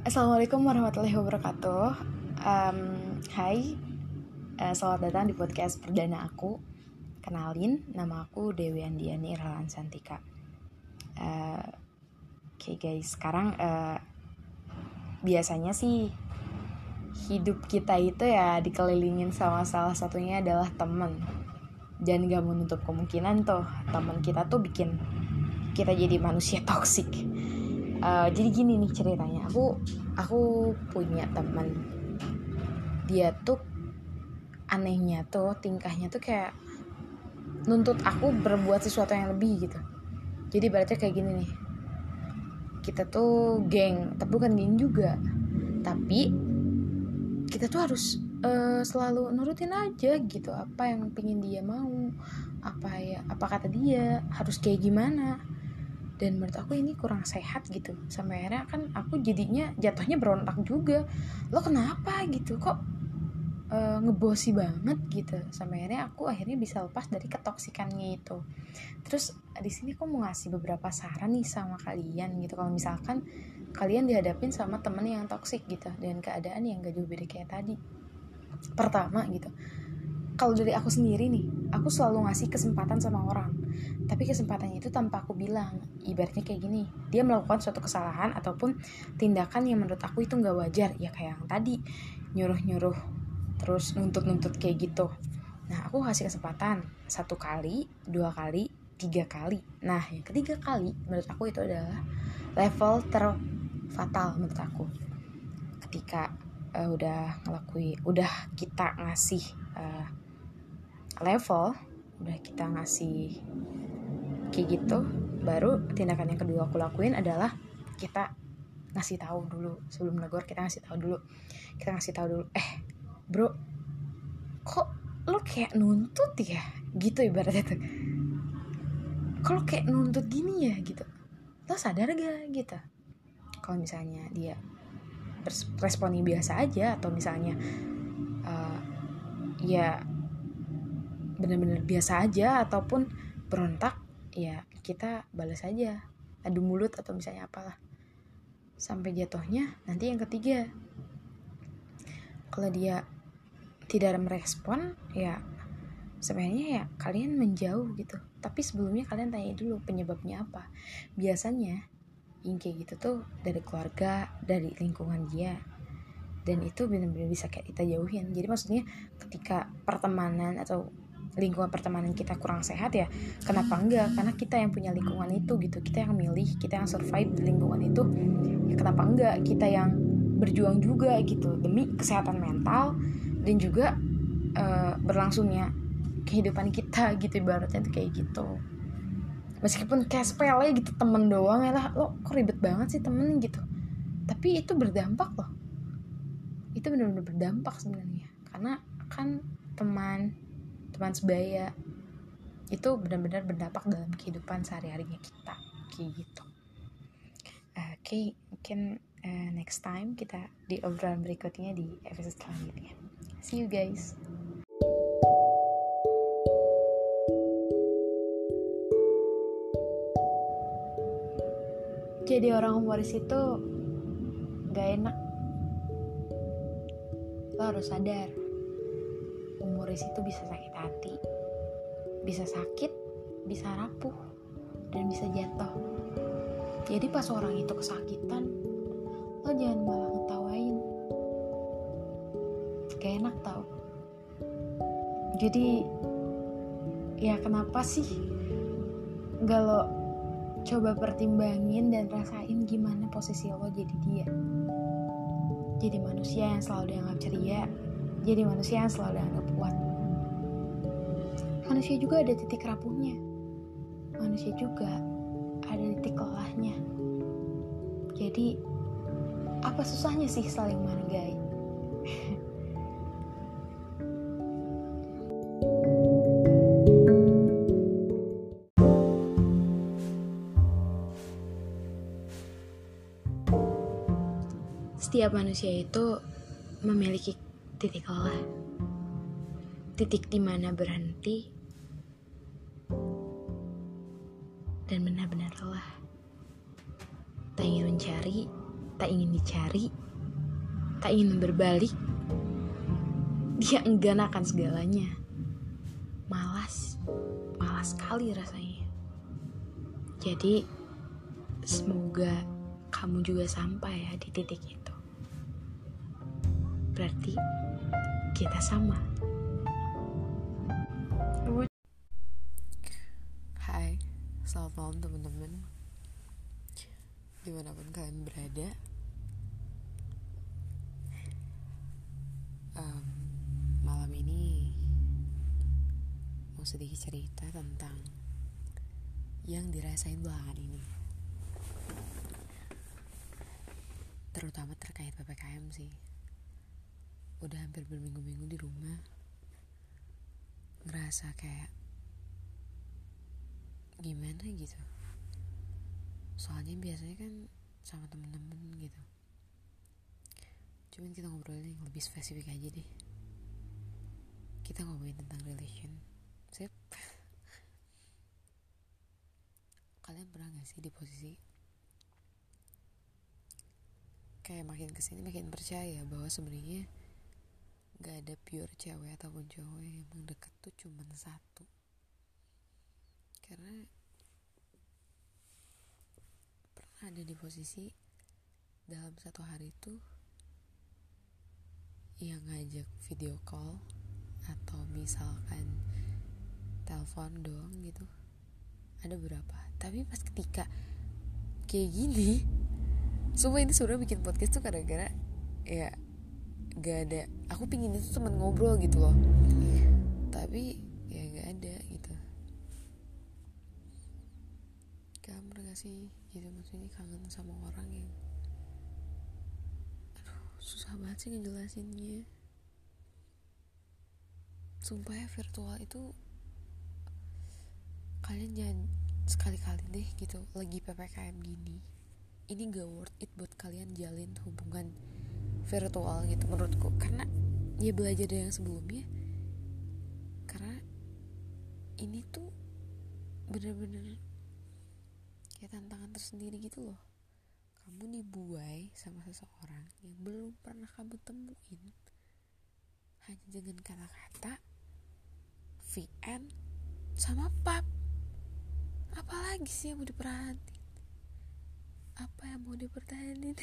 Assalamualaikum warahmatullahi wabarakatuh. Um, hai, uh, selamat datang di podcast perdana aku. Kenalin, nama aku Dewi Andiani Irhalan Santika. Uh, Oke okay guys, sekarang uh, biasanya sih hidup kita itu ya dikelilingin sama salah satunya adalah temen. Dan gak menutup kemungkinan tuh teman kita tuh bikin kita jadi manusia toksik uh, jadi gini nih ceritanya. Aku aku punya teman. Dia tuh anehnya tuh tingkahnya tuh kayak nuntut aku berbuat sesuatu yang lebih gitu. Jadi berarti kayak gini nih. Kita tuh geng tapi bukan geng juga. Tapi kita tuh harus uh, selalu nurutin aja gitu apa yang pingin dia mau. Apa ya apa kata dia harus kayak gimana dan menurut aku ini kurang sehat gitu. Sampai akhirnya kan aku jadinya jatuhnya berontak juga. Lo kenapa gitu? Kok e, ngebosi banget gitu. Sampai akhirnya aku akhirnya bisa lepas dari ketoksikannya itu. Terus di sini aku mau ngasih beberapa saran nih sama kalian gitu. Kalau misalkan kalian dihadapin sama temen yang toksik gitu. Dan keadaan yang gak jauh beda kayak tadi. Pertama gitu kalau dari aku sendiri nih aku selalu ngasih kesempatan sama orang. Tapi kesempatannya itu tanpa aku bilang. Ibaratnya kayak gini dia melakukan suatu kesalahan ataupun tindakan yang menurut aku itu nggak wajar. Ya kayak yang tadi nyuruh-nyuruh terus nuntut-nuntut kayak gitu. Nah aku kasih kesempatan satu kali dua kali tiga kali. Nah yang ketiga kali menurut aku itu adalah level terfatal menurut aku. Ketika uh, udah ngelakui udah kita ngasih uh, level udah kita ngasih kayak gitu baru tindakan yang kedua aku lakuin adalah kita ngasih tahu dulu sebelum negor kita ngasih tahu dulu. Kita ngasih tahu dulu eh bro kok lo kayak nuntut ya? Gitu ibaratnya tuh. Kalau kayak nuntut gini ya? Gitu. Lo sadar gak gitu. Kalau misalnya dia responnya biasa aja atau misalnya uh, ya benar-benar biasa aja ataupun berontak ya kita balas aja adu mulut atau misalnya apalah. Sampai jatuhnya nanti yang ketiga. Kalau dia tidak merespon ya sebenarnya ya kalian menjauh gitu. Tapi sebelumnya kalian tanya dulu penyebabnya apa. Biasanya yang kayak gitu tuh dari keluarga dari lingkungan dia. Dan itu benar-benar bisa kayak kita jauhin. Jadi maksudnya ketika pertemanan atau lingkungan pertemanan kita kurang sehat ya kenapa enggak? Karena kita yang punya lingkungan itu gitu kita yang milih kita yang survive di lingkungan itu ya kenapa enggak? Kita yang berjuang juga gitu demi kesehatan mental dan juga uh, berlangsungnya kehidupan kita gitu ibaratnya tuh kayak gitu. Meskipun kayak sepele gitu temen doang ya lah lo kok ribet banget sih temen gitu? Tapi itu berdampak loh. Itu benar-benar berdampak sebenarnya. Karena kan teman teman sebaya. Itu benar-benar berdampak dalam kehidupan sehari-harinya kita kayak gitu. Oke okay, mungkin uh, next time kita di obrolan berikutnya di episode selanjutnya. See you guys. Jadi orang humoris itu gak enak. Lo harus sadar. Humoris itu bisa sakit hati. Bisa sakit bisa rapuh dan bisa jatuh. Jadi pas orang itu kesakitan lo jangan malah ngetawain. Gak enak tau. Jadi ya kenapa sih gak lo coba pertimbangin dan rasain gimana posisi lo jadi dia? Jadi manusia yang selalu dianggap ceria jadi manusia yang selalu dianggap kuat. Manusia juga ada titik rapuhnya. Manusia juga ada titik lelahnya. Jadi, apa susahnya sih saling menghargai? Setiap manusia itu memiliki titik lelah titik di mana berhenti dicari, tak ingin berbalik, dia enggan akan segalanya. Malas, malas sekali rasanya. Jadi, semoga kamu juga sampai ya di titik itu. Berarti kita sama. Hai, selamat malam teman-teman Di mana pun kalian berada sedikit cerita tentang Yang dirasain belakangan ini. Terutama terkait PPKM sih. Udah hampir berminggu-minggu di rumah Ngerasa kayak gimana gitu. Soalnya biasanya kan sama temen-temen gitu. Cuman kita ngobrolin yang lebih spesifik aja deh. Kita ngomongin tentang relation kalian pernah gak sih di posisi kayak makin ke sini makin percaya bahwa sebenarnya gak ada pure cewek ataupun cowok yang emang deket tuh cuman satu? Karena pernah ada di posisi dalam satu hari itu yang ngajak video call atau misalkan telepon doang gitu ada berapa tapi pas ketika kayak gini semua ini sebenarnya bikin podcast tuh gara-gara ya gak ada aku pingin itu temen ngobrol gitu loh. Tapi ya gak ada gitu. Kamu pernah gak sih? Gitu maksudnya kangen sama orang yang aduh susah banget sih ngejelasinnya. Sumpah ya virtual itu kalian jangan sekali-kali deh gitu lagi ppkm gini ini gak worth it buat kalian jalin hubungan virtual gitu menurutku. Karena ya belajar dari yang sebelumnya karena ini tuh bener-bener kayak tantangan tersendiri gitu loh. Kamu dibuai sama seseorang yang belum pernah kamu temuin. Hanya dengan kata-kata VN sama pap apalagi sih yang mau diperhatiin? Apa yang mau dipertahanin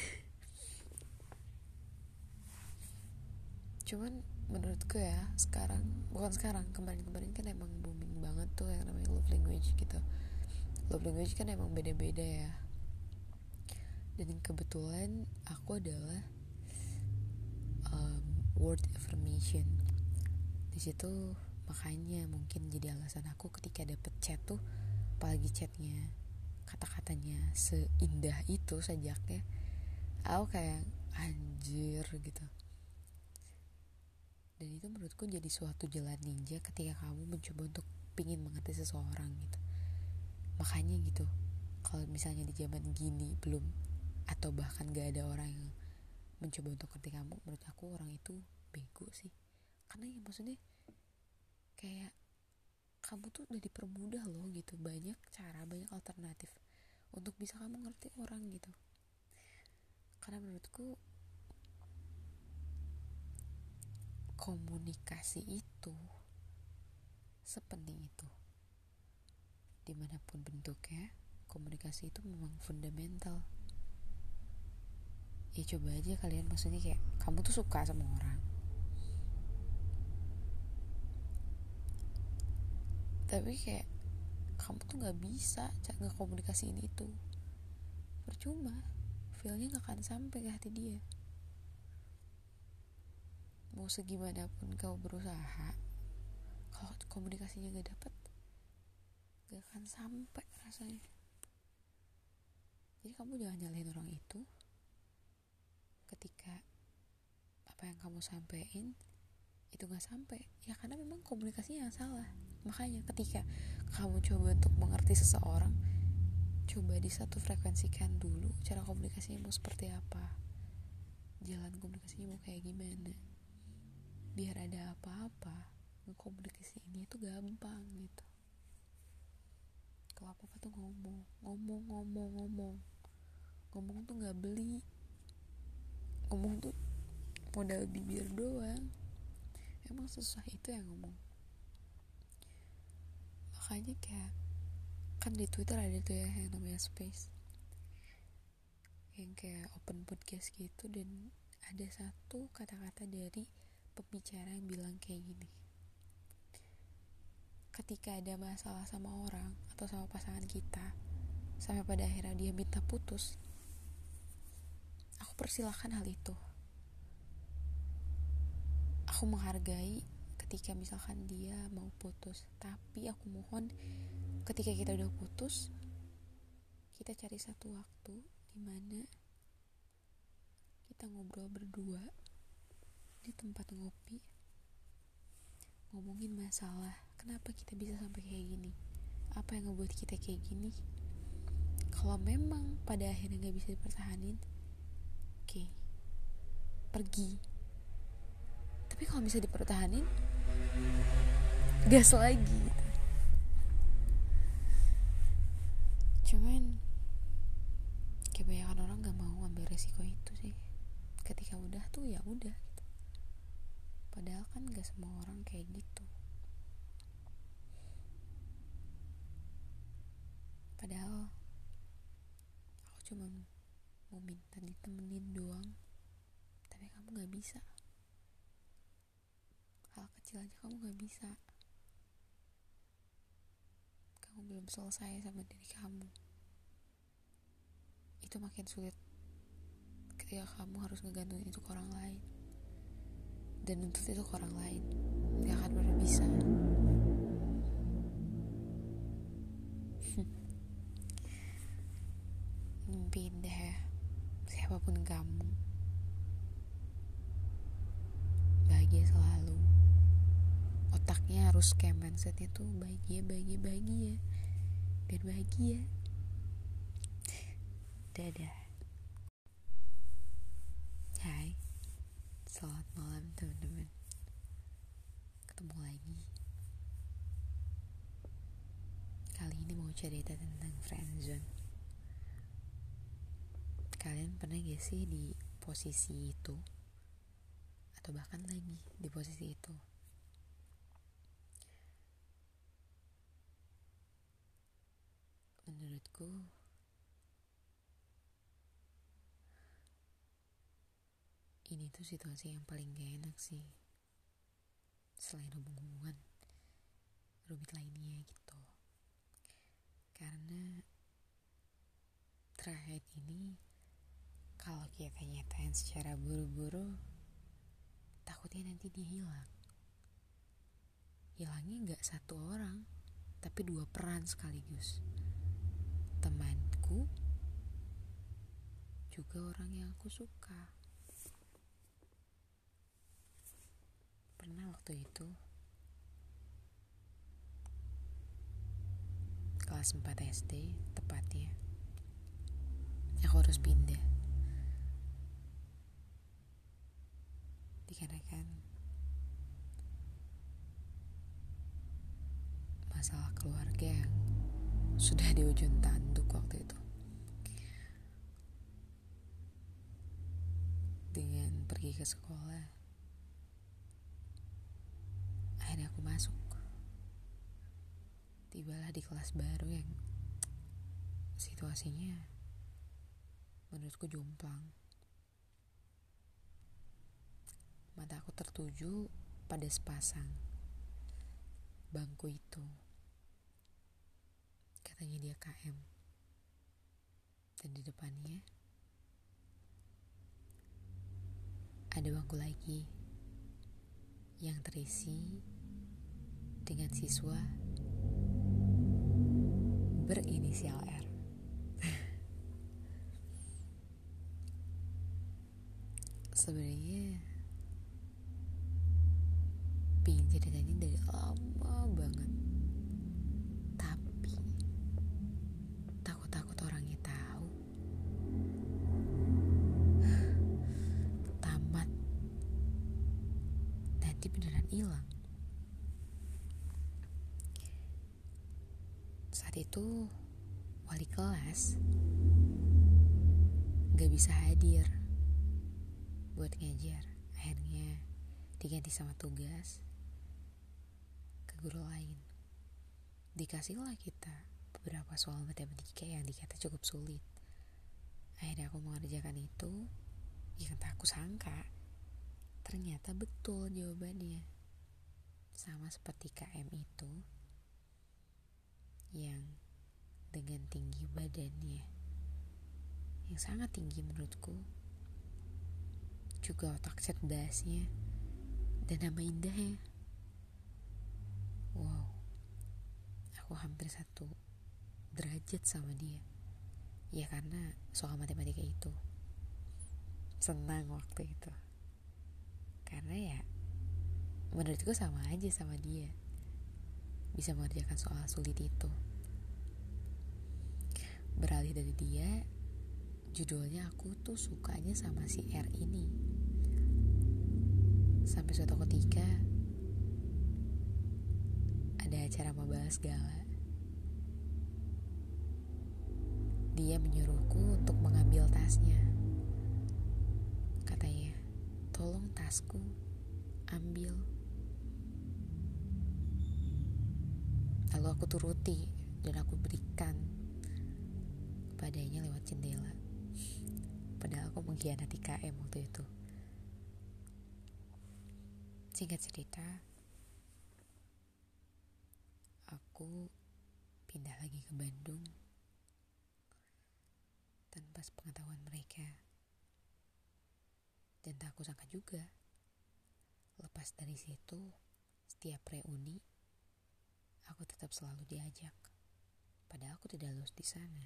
cuman menurutku ya sekarang bukan sekarang kemarin-kemarin kan emang booming banget tuh yang namanya love language gitu. Love language kan emang beda-beda ya. Dan kebetulan aku adalah um, word affirmation. Di situ makanya mungkin jadi alasan aku ketika dapet chat tuh apalagi chatnya kata-katanya seindah itu sajaknya aku kayak anjir gitu. Dan itu menurutku jadi suatu jalan ninja ketika kamu mencoba untuk pingin mengerti seseorang gitu. Makanya gitu kalau misalnya di zaman gini belum atau bahkan gak ada orang yang mencoba untuk ngerti kamu menurut aku orang itu bego sih. Karena ya maksudnya kayak kamu tuh udah dipermudah loh gitu. Banyak cara banyak alternatif untuk bisa kamu ngerti orang gitu. Karena menurutku komunikasi itu sepenting itu. Di mana pun bentuknya komunikasi itu memang fundamental. Ya coba aja kalian maksudnya kayak kamu tuh suka sama orang tapi kayak kamu tuh nggak bisa nggak komunikasiin itu. Percuma. Feelnya nggak akan sampai ke hati dia. Mau segimanapun kau berusaha kalau komunikasinya gak dapet gak akan sampai rasanya. Jadi kamu jangan nyalahin orang itu. Ketika apa yang kamu sampaikan itu gak sampai. Ya karena memang komunikasinya yang salah makanya ketika kamu coba untuk mengerti seseorang coba di satu frekuensikan dulu cara komunikasinya mau seperti apa jalan komunikasinya mau kayak gimana. Biar ada apa-apa ini itu gampang gitu. Kalau apa apa tuh ngomong ngomong ngomong ngomong. Ngomong tuh nggak beli. Ngomong tuh modal bibir doang. Emang susah itu yang ngomong makanya kayak kan di Twitter ada tuh ya yang namanya space. Yang kayak open podcast gitu dan ada satu kata-kata dari pembicara yang bilang kayak gini. Ketika ada masalah sama orang atau sama pasangan kita sampai pada akhirnya dia minta putus aku persilahkan hal itu. Aku menghargai ketika misalkan dia mau putus. Tapi aku mohon ketika kita udah putus kita cari satu waktu di mana kita ngobrol berdua di tempat ngopi ngomongin masalah. Kenapa kita bisa sampai kayak gini? Apa yang ngebuat kita kayak gini? Kalau memang pada akhirnya nggak bisa dipertahanin oke okay, pergi. Tapi kalau bisa dipertahanin gas lagi. Cuman kebanyakan orang gak mau ambil resiko itu sih. Ketika udah tuh ya udah gitu. padahal kan gak semua orang kayak gitu. Padahal aku cuma mau minta ditemenin doang. Tapi kamu gak bisa kecil kamu gak bisa. Kamu belum selesai sama diri kamu. Itu makin sulit. Ketika kamu harus ngegantungin itu ke orang lain. Dan untuk itu ke orang lain. Gak akan pernah bisa. Mimpiin deh siapa pun kamu bahagia selalu otaknya harus kayak mindsetnya tuh bahagia bahagia bahagia. Biar bahagia. Dadah. Hai. Selamat malam teman-teman. Ketemu lagi. Kali ini mau cerita tentang friendzone kalian pernah gak sih di posisi itu? Atau bahkan lagi di posisi itu menurutku. Ini tuh situasi yang paling gak enak sih. Selain hubungan rumit lainnya gitu. Karena terakhir ini kalau kita nyatain secara buru-buru takutnya nanti dia hilang. Hilangnya nggak satu orang tapi dua peran sekaligus temanku juga orang yang aku suka. Pernah waktu itu kelas 4 SD tepatnya aku harus pindah. Dikarenakan masalah keluarga yang sudah di ujung tanduk waktu itu. Dengan pergi ke sekolah akhirnya aku masuk. Tibalah di kelas baru yang situasinya menurutku jomplang. Mata aku tertuju pada sepasang bangku itu katanya dia KM dan di depannya ada bangku lagi yang terisi dengan siswa berinisial R. Sebenarnya pingin ceritanya dari lama banget hilang. Saat itu wali kelas gak bisa hadir buat ngajar. Akhirnya diganti sama tugas ke guru lain. Dikasihlah kita beberapa soal matematika yang dikata cukup sulit. Akhirnya aku mengerjakan itu yang tak aku sangka ternyata betul jawabannya. Sama seperti KM itu yang dengan tinggi badannya yang sangat tinggi menurutku. Juga otak cerdasnya dan nama indahnya. Wow aku hampir satu derajat sama dia. Ya karena soal matematika itu. Senang waktu itu karena ya menurutku sama aja sama dia. Bisa mengerjakan soal sulit itu. Beralih dari dia judulnya aku tuh sukanya sama si R ini. Sampai suatu ketika ada acara membahas gala. Dia menyuruhku untuk mengambil tasnya. Katanya, tolong tasku, ambil. Lalu aku turuti dan aku berikan kepadanya lewat jendela. Padahal aku mengkhianati KM waktu itu. Singkat cerita, aku pindah lagi ke Bandung tanpa sepengetahuan mereka. Dan tak aku sangka juga, lepas dari situ, setiap reuni, aku tetap selalu diajak. Padahal aku tidak lulus di sana.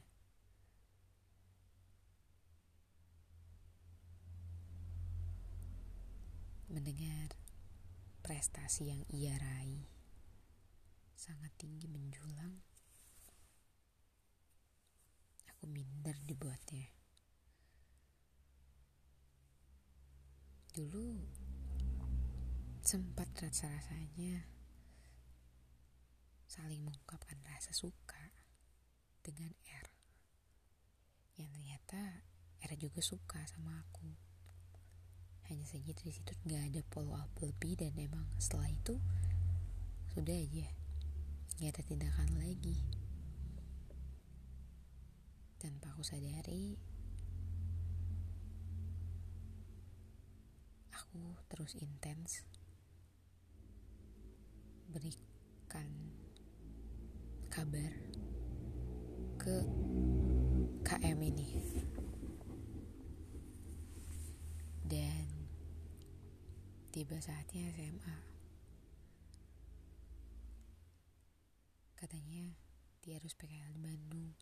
Mendengar prestasi yang ia raih sangat tinggi menjulang aku minder dibuatnya. Dulu sempat rasa-rasanya saling mengungkapkan rasa suka dengan R. Yang ternyata R juga suka sama aku. Hanya saja dari situ nggak ada follow up lebih dan emang setelah itu sudah aja nggak ada tindakan lagi tanpa aku sadari aku terus intens. Berikan kabar ke KM ini. Dan tiba saatnya SMA katanya dia harus PKL di Bandung